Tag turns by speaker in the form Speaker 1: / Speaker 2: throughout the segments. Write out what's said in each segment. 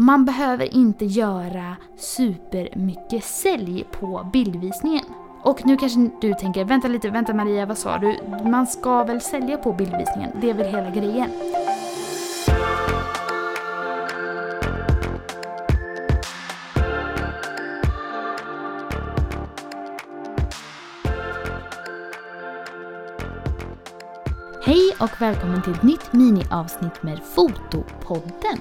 Speaker 1: Man behöver inte göra supermycket sälj på bildvisningen. Och nu kanske du tänker, vänta lite, vänta Maria, vad sa du? Man ska väl sälja på bildvisningen? Det är väl hela grejen? Hej och välkommen till ett nytt miniavsnitt med Fotopodden.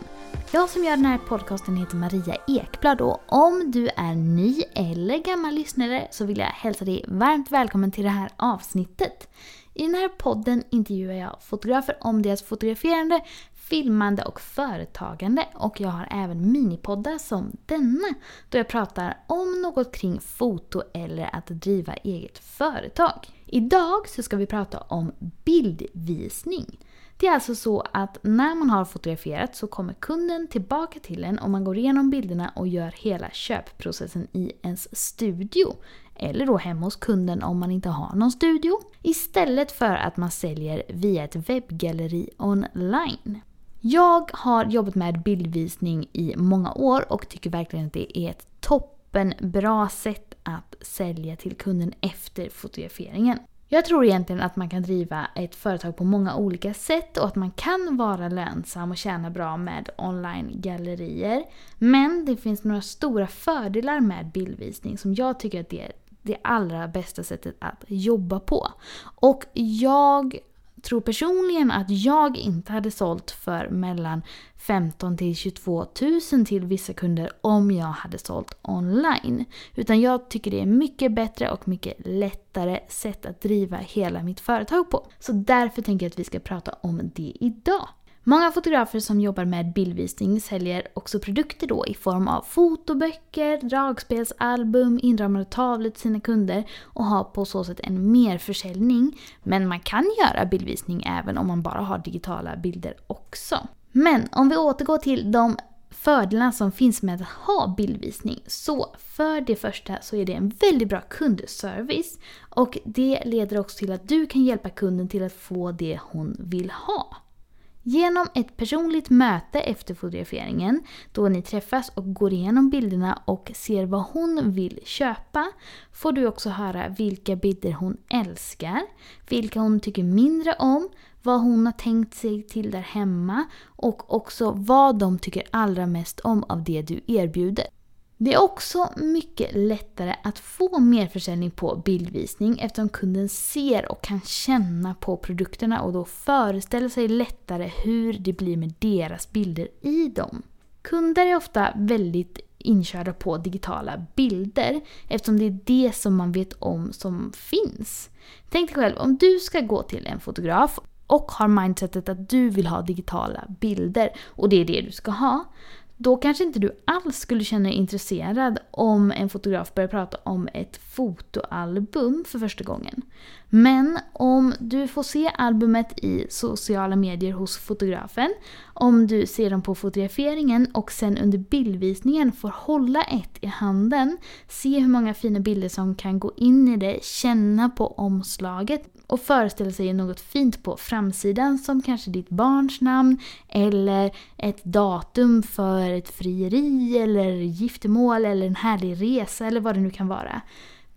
Speaker 1: Jag som gör den här podcasten heter Maria Ekblad och om du är ny eller gammal lyssnare så vill jag hälsa dig varmt välkommen till det här avsnittet. I den här podden intervjuar jag fotografer om deras fotograferande, filmande och företagande och jag har även minipoddar som denna då jag pratar om något kring foto eller att driva eget företag. Idag så ska vi prata om bildvisning. Det är alltså så att när man har fotograferat så kommer kunden tillbaka till en och man går igenom bilderna och gör hela köpprocessen i ens studio. Eller då hemma hos kunden om man inte har någon studio. Istället för att man säljer via ett webbgalleri online. Jag har jobbat med bildvisning i många år och tycker verkligen att det är ett toppenbra sätt att sälja till kunden efter fotograferingen. Jag tror egentligen att man kan driva ett företag på många olika sätt och att man kan vara lönsam och tjäna bra med online-gallerier. Men det finns några stora fördelar med bildvisning som jag tycker att det är det allra bästa sättet att jobba på. Och jag tror personligen att jag inte hade sålt för mellan 15 till 22 000 till vissa kunder om jag hade sålt online. Utan jag tycker det är mycket bättre och mycket lättare sätt att driva hela mitt företag på. Så därför tänker jag att vi ska prata om det idag. Många fotografer som jobbar med bildvisning säljer också produkter då i form av fotoböcker, dragspelsalbum, inramade tavlor till sina kunder och har på så sätt en merförsäljning. Men man kan göra bildvisning även om man bara har digitala bilder också. Men om vi återgår till de fördelarna som finns med att ha bildvisning. Så för det första så är det en väldigt bra kundservice och det leder också till att du kan hjälpa kunden till att få det hon vill ha. Genom ett personligt möte efter fotograferingen, då ni träffas och går igenom bilderna och ser vad hon vill köpa, får du också höra vilka bilder hon älskar, vilka hon tycker mindre om, vad hon har tänkt sig till där hemma och också vad de tycker allra mest om av det du erbjuder. Det är också mycket lättare att få merförsäljning på bildvisning eftersom kunden ser och kan känna på produkterna och då föreställer sig lättare hur det blir med deras bilder i dem. Kunder är ofta väldigt inkörda på digitala bilder eftersom det är det som man vet om som finns. Tänk dig själv om du ska gå till en fotograf och har mindsetet att du vill ha digitala bilder och det är det du ska ha då kanske inte du alls skulle känna dig intresserad om en fotograf börjar prata om ett fotoalbum för första gången. Men om du får se albumet i sociala medier hos fotografen, om du ser dem på fotograferingen och sen under bildvisningen får hålla ett i handen, se hur många fina bilder som kan gå in i det, känna på omslaget och föreställa sig något fint på framsidan som kanske ditt barns namn eller ett datum för ett frieri eller giftermål eller en härlig resa eller vad det nu kan vara.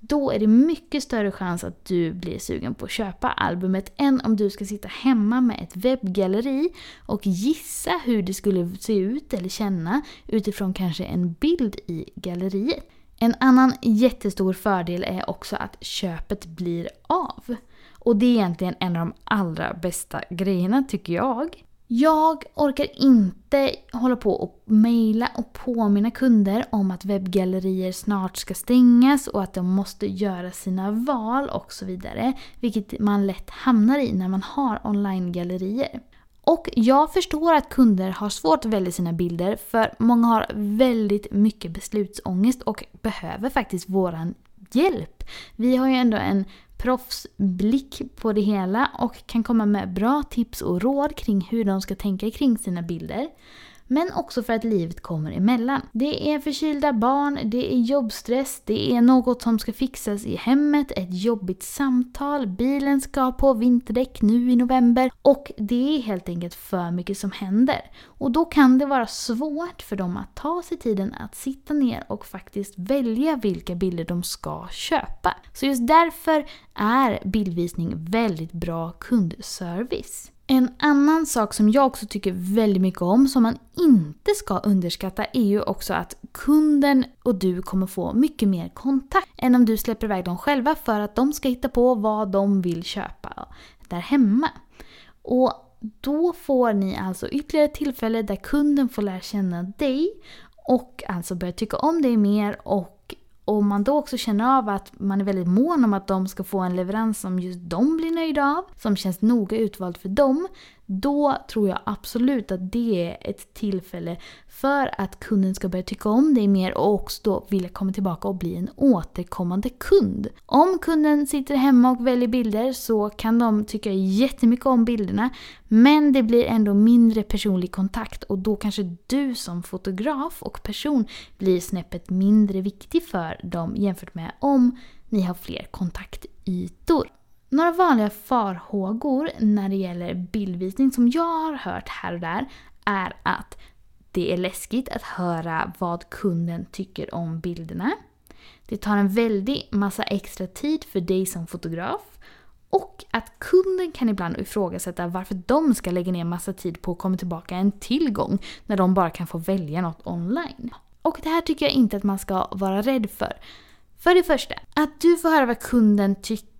Speaker 1: Då är det mycket större chans att du blir sugen på att köpa albumet än om du ska sitta hemma med ett webbgalleri och gissa hur det skulle se ut eller känna utifrån kanske en bild i galleriet. En annan jättestor fördel är också att köpet blir av. Och det är egentligen en av de allra bästa grejerna tycker jag. Jag orkar inte hålla på och mejla och påminna kunder om att webbgallerier snart ska stängas och att de måste göra sina val och så vidare. Vilket man lätt hamnar i när man har online-gallerier. Och jag förstår att kunder har svårt att välja sina bilder för många har väldigt mycket beslutsångest och behöver faktiskt våran hjälp. Vi har ju ändå en proffsblick på det hela och kan komma med bra tips och råd kring hur de ska tänka kring sina bilder. Men också för att livet kommer emellan. Det är förkylda barn, det är jobbstress, det är något som ska fixas i hemmet, ett jobbigt samtal, bilen ska på vinterdäck nu i november och det är helt enkelt för mycket som händer. Och då kan det vara svårt för dem att ta sig tiden att sitta ner och faktiskt välja vilka bilder de ska köpa. Så just därför är bildvisning väldigt bra kundservice. En annan sak som jag också tycker väldigt mycket om, som man inte ska underskatta, är ju också att kunden och du kommer få mycket mer kontakt än om du släpper iväg dem själva för att de ska hitta på vad de vill köpa där hemma. Och då får ni alltså ytterligare tillfälle där kunden får lära känna dig och alltså börja tycka om dig mer och om man då också känner av att man är väldigt mån om att de ska få en leverans som just de blir nöjda av, som känns noga utvald för dem, då tror jag absolut att det är ett tillfälle för att kunden ska börja tycka om dig mer och också då vilja komma tillbaka och bli en återkommande kund. Om kunden sitter hemma och väljer bilder så kan de tycka jättemycket om bilderna men det blir ändå mindre personlig kontakt och då kanske du som fotograf och person blir snäppet mindre viktig för dem jämfört med om ni har fler kontaktytor. Några vanliga farhågor när det gäller bildvisning som jag har hört här och där är att det är läskigt att höra vad kunden tycker om bilderna. Det tar en väldig massa extra tid för dig som fotograf. Och att kunden kan ibland ifrågasätta varför de ska lägga ner massa tid på att komma tillbaka en tillgång när de bara kan få välja något online. Och det här tycker jag inte att man ska vara rädd för. För det första, att du får höra vad kunden tycker,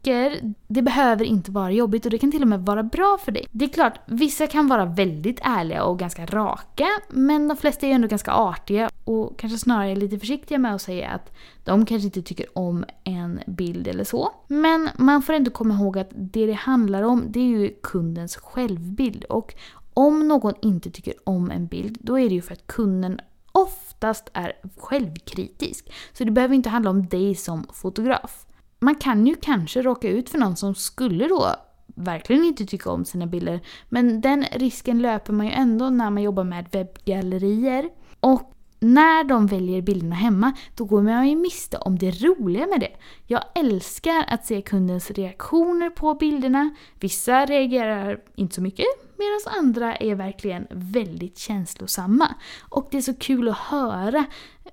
Speaker 1: det behöver inte vara jobbigt och det kan till och med vara bra för dig. Det är klart, vissa kan vara väldigt ärliga och ganska raka, men de flesta är ändå ganska artiga och kanske snarare lite försiktiga med att säga att de kanske inte tycker om en bild eller så. Men man får ändå komma ihåg att det det handlar om, det är ju kundens självbild och om någon inte tycker om en bild, då är det ju för att kunden oftast är självkritisk. Så det behöver inte handla om dig som fotograf. Man kan ju kanske råka ut för någon som skulle då verkligen inte tycka om sina bilder. Men den risken löper man ju ändå när man jobbar med webbgallerier. Och när de väljer bilderna hemma, då går man ju miste om det roliga med det. Jag älskar att se kundens reaktioner på bilderna. Vissa reagerar inte så mycket, medan andra är verkligen väldigt känslosamma. Och det är så kul att höra,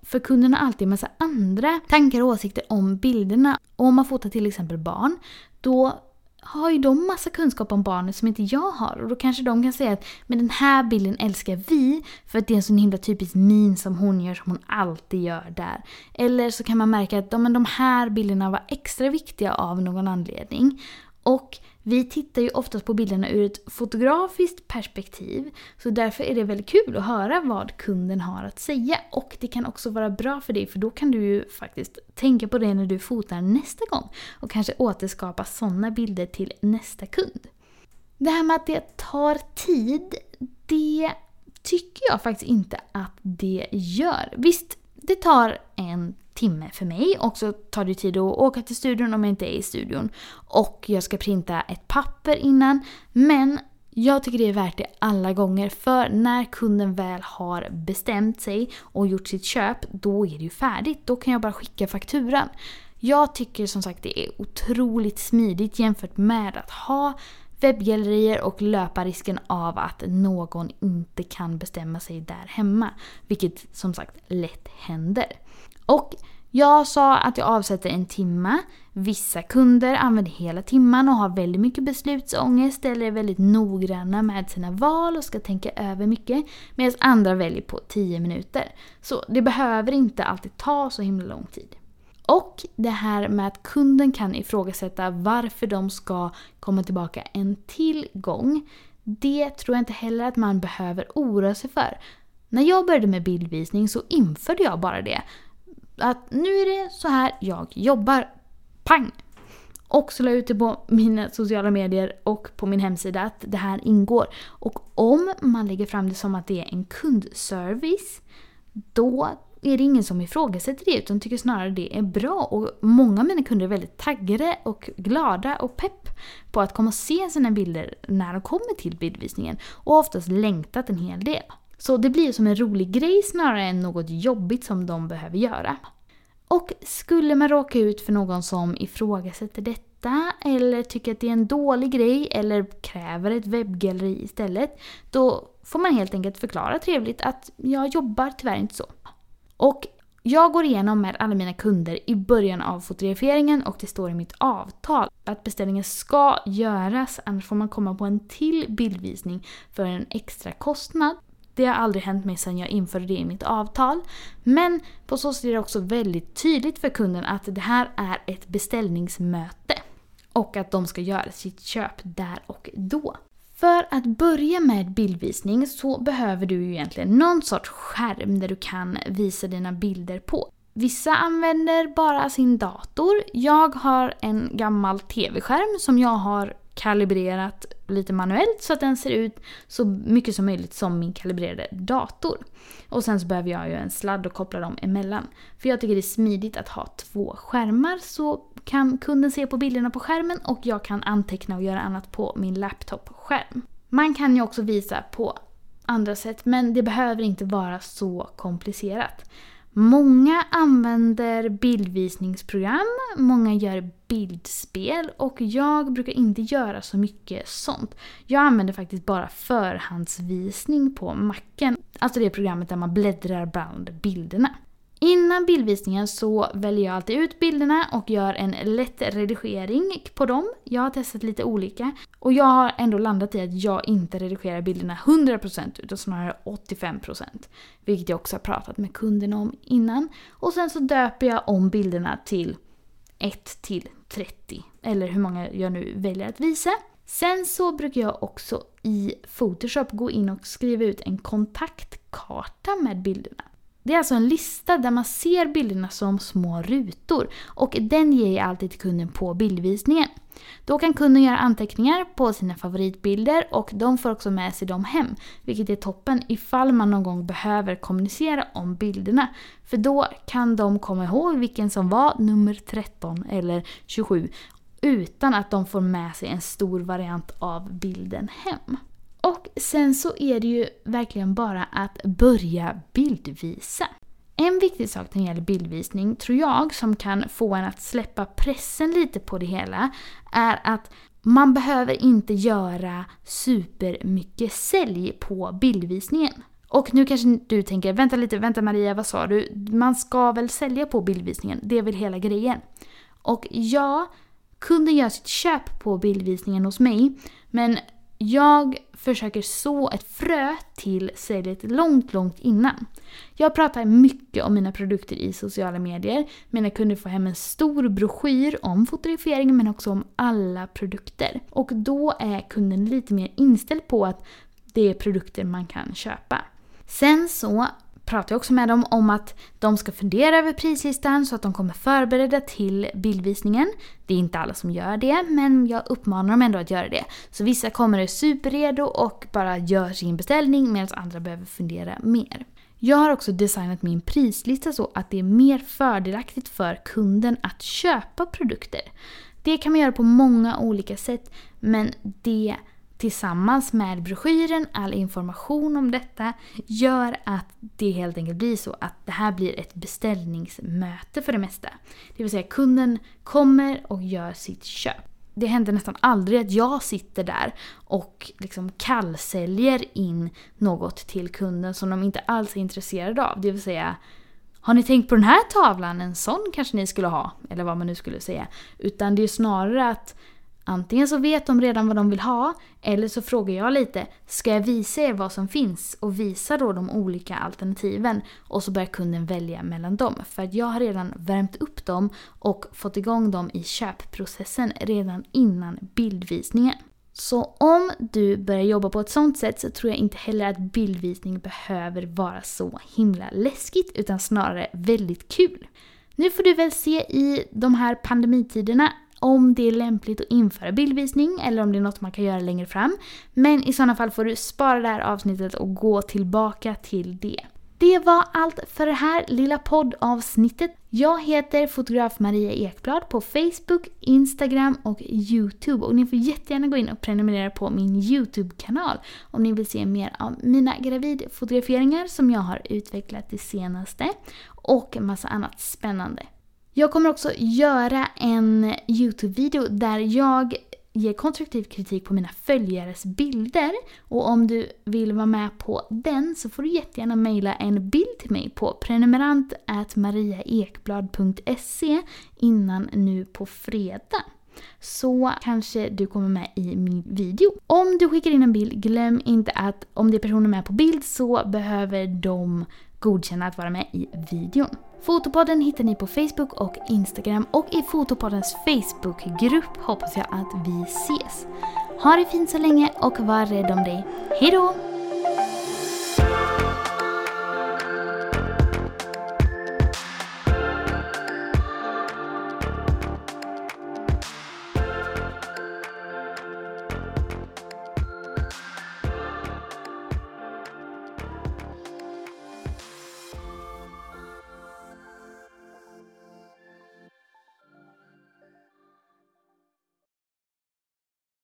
Speaker 1: för kunden har alltid en massa andra tankar och åsikter om bilderna. Och om man fotar till exempel barn, då har ju de massa kunskap om barnet som inte jag har. Och då kanske de kan säga att men den här bilden älskar vi för att det är en sån himla typisk min som hon gör som hon alltid gör där. Eller så kan man märka att men de här bilderna var extra viktiga av någon anledning. Och vi tittar ju oftast på bilderna ur ett fotografiskt perspektiv. Så därför är det väldigt kul att höra vad kunden har att säga. Och det kan också vara bra för dig för då kan du ju faktiskt tänka på det när du fotar nästa gång. Och kanske återskapa sådana bilder till nästa kund. Det här med att det tar tid, det tycker jag faktiskt inte att det gör. Visst, det tar en timme för mig och så tar det tid att åka till studion om jag inte är i studion. Och jag ska printa ett papper innan. Men jag tycker det är värt det alla gånger för när kunden väl har bestämt sig och gjort sitt köp, då är det ju färdigt. Då kan jag bara skicka fakturan. Jag tycker som sagt det är otroligt smidigt jämfört med att ha webbgallerier och löpa risken av att någon inte kan bestämma sig där hemma. Vilket som sagt lätt händer. Och jag sa att jag avsätter en timme. Vissa kunder använder hela timman och har väldigt mycket beslutsångest eller är väldigt noggranna med sina val och ska tänka över mycket. Medan andra väljer på 10 minuter. Så det behöver inte alltid ta så himla lång tid. Och det här med att kunden kan ifrågasätta varför de ska komma tillbaka en till gång. Det tror jag inte heller att man behöver oroa sig för. När jag började med bildvisning så införde jag bara det att nu är det så här jag jobbar. Pang! Och så la jag ut det på mina sociala medier och på min hemsida att det här ingår. Och om man lägger fram det som att det är en kundservice, då är det ingen som ifrågasätter det utan tycker snarare det är bra. Och många av mina kunder är väldigt taggade och glada och pepp på att komma och se sina bilder när de kommer till bildvisningen. Och oftast längtat en hel del. Så det blir som en rolig grej snarare än något jobbigt som de behöver göra. Och skulle man råka ut för någon som ifrågasätter detta eller tycker att det är en dålig grej eller kräver ett webbgalleri istället, då får man helt enkelt förklara trevligt att jag jobbar tyvärr inte så. Och jag går igenom med alla mina kunder i början av fotograferingen och det står i mitt avtal att beställningen ska göras annars får man komma på en till bildvisning för en extra kostnad. Det har aldrig hänt mig sedan jag införde det i mitt avtal. Men på så sätt är det också väldigt tydligt för kunden att det här är ett beställningsmöte. Och att de ska göra sitt köp där och då. För att börja med bildvisning så behöver du ju egentligen någon sorts skärm där du kan visa dina bilder på. Vissa använder bara sin dator. Jag har en gammal TV-skärm som jag har kalibrerat lite manuellt så att den ser ut så mycket som möjligt som min kalibrerade dator. Och sen så behöver jag ju en sladd och koppla dem emellan. För jag tycker det är smidigt att ha två skärmar så kan kunden se på bilderna på skärmen och jag kan anteckna och göra annat på min laptop-skärm. Man kan ju också visa på andra sätt men det behöver inte vara så komplicerat. Många använder bildvisningsprogram, många gör bildspel och jag brukar inte göra så mycket sånt. Jag använder faktiskt bara förhandsvisning på macken, alltså det programmet där man bläddrar bland bilderna. Innan bildvisningen så väljer jag alltid ut bilderna och gör en lätt redigering på dem. Jag har testat lite olika och jag har ändå landat i att jag inte redigerar bilderna 100% utan snarare 85%. Vilket jag också har pratat med kunden om innan. Och sen så döper jag om bilderna till 1 till 30 eller hur många jag nu väljer att visa. Sen så brukar jag också i Photoshop gå in och skriva ut en kontaktkarta med bilderna. Det är alltså en lista där man ser bilderna som små rutor och den ger jag alltid till kunden på bildvisningen. Då kan kunden göra anteckningar på sina favoritbilder och de får också med sig dem hem, vilket är toppen ifall man någon gång behöver kommunicera om bilderna. För då kan de komma ihåg vilken som var nummer 13 eller 27 utan att de får med sig en stor variant av bilden hem. Och sen så är det ju verkligen bara att börja bildvisa. En viktig sak när det gäller bildvisning, tror jag, som kan få en att släppa pressen lite på det hela, är att man behöver inte göra supermycket sälj på bildvisningen. Och nu kanske du tänker, vänta lite, vänta Maria, vad sa du? Man ska väl sälja på bildvisningen? Det är väl hela grejen? Och ja, kunden gör sitt köp på bildvisningen hos mig, men jag försöker så ett frö till säljet långt, långt innan. Jag pratar mycket om mina produkter i sociala medier. Mina kunder får hem en stor broschyr om fotografering men också om alla produkter. Och då är kunden lite mer inställd på att det är produkter man kan köpa. Sen så pratar jag också med dem om att de ska fundera över prislistan så att de kommer förberedda till bildvisningen. Det är inte alla som gör det, men jag uppmanar dem ändå att göra det. Så vissa kommer superredo och bara gör sin beställning medan andra behöver fundera mer. Jag har också designat min prislista så att det är mer fördelaktigt för kunden att köpa produkter. Det kan man göra på många olika sätt, men det tillsammans med broschyren, all information om detta, gör att det helt enkelt blir så att det här blir ett beställningsmöte för det mesta. Det vill säga kunden kommer och gör sitt köp. Det händer nästan aldrig att jag sitter där och liksom kallsäljer in något till kunden som de inte alls är intresserade av. Det vill säga har ni tänkt på den här tavlan? En sån kanske ni skulle ha. Eller vad man nu skulle säga. Utan det är snarare att Antingen så vet de redan vad de vill ha, eller så frågar jag lite, ska jag visa er vad som finns? Och visa då de olika alternativen. Och så börjar kunden välja mellan dem. För att jag har redan värmt upp dem och fått igång dem i köpprocessen redan innan bildvisningen. Så om du börjar jobba på ett sånt sätt så tror jag inte heller att bildvisning behöver vara så himla läskigt utan snarare väldigt kul. Nu får du väl se i de här pandemitiderna om det är lämpligt att införa bildvisning eller om det är något man kan göra längre fram. Men i sådana fall får du spara det här avsnittet och gå tillbaka till det. Det var allt för det här lilla poddavsnittet. Jag heter fotograf Maria Ekblad på Facebook, Instagram och Youtube. Och ni får jättegärna gå in och prenumerera på min Youtube-kanal om ni vill se mer av mina gravidfotograferingar som jag har utvecklat det senaste. Och massa annat spännande. Jag kommer också göra en Youtube-video där jag ger konstruktiv kritik på mina följares bilder. Och om du vill vara med på den så får du jättegärna mejla en bild till mig på prenumerant mariaekblad.se innan nu på fredag. Så kanske du kommer med i min video. Om du skickar in en bild, glöm inte att om det är personer med på bild så behöver de godkänna att vara med i videon. Fotopodden hittar ni på Facebook och Instagram och i Fotopoddens Facebookgrupp hoppas jag att vi ses. Ha det fint så länge och var rädd om dig. Hejdå!